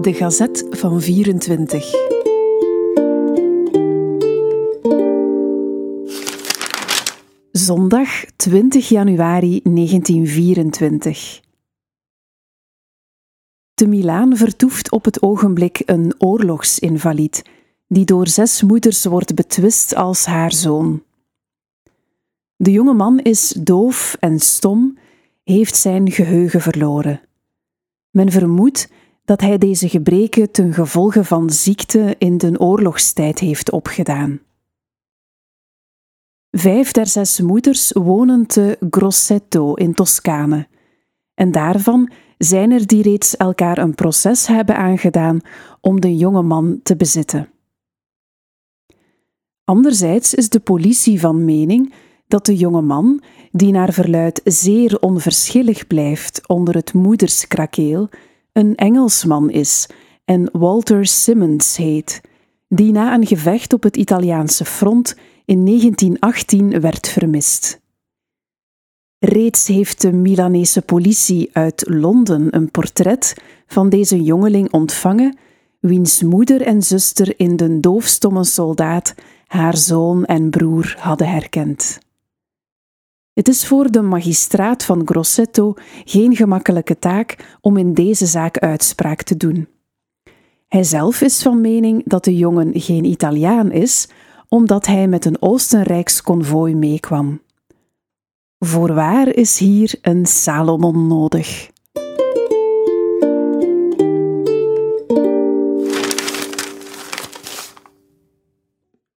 De Gazet van 24. Zondag 20 januari 1924. Te Milaan vertoeft op het ogenblik een oorlogsinvalied, die door zes moeders wordt betwist als haar zoon. De jonge man is doof en stom, heeft zijn geheugen verloren. Men vermoedt dat hij deze gebreken ten gevolge van ziekte in de oorlogstijd heeft opgedaan. Vijf der zes moeders wonen te Grosseto in Toscane, en daarvan zijn er die reeds elkaar een proces hebben aangedaan om de jonge man te bezitten. Anderzijds is de politie van mening dat de jonge man, die naar verluid zeer onverschillig blijft onder het moederskrakeel, een Engelsman is en Walter Simmons heet, die na een gevecht op het Italiaanse front in 1918 werd vermist. Reeds heeft de Milanese politie uit Londen een portret van deze jongeling ontvangen, wiens moeder en zuster in de doofstomme soldaat haar zoon en broer hadden herkend. Het is voor de magistraat van Grosseto geen gemakkelijke taak om in deze zaak uitspraak te doen. Hij zelf is van mening dat de jongen geen Italiaan is, omdat hij met een Oostenrijks konvooi meekwam. Voorwaar is hier een Salomon nodig.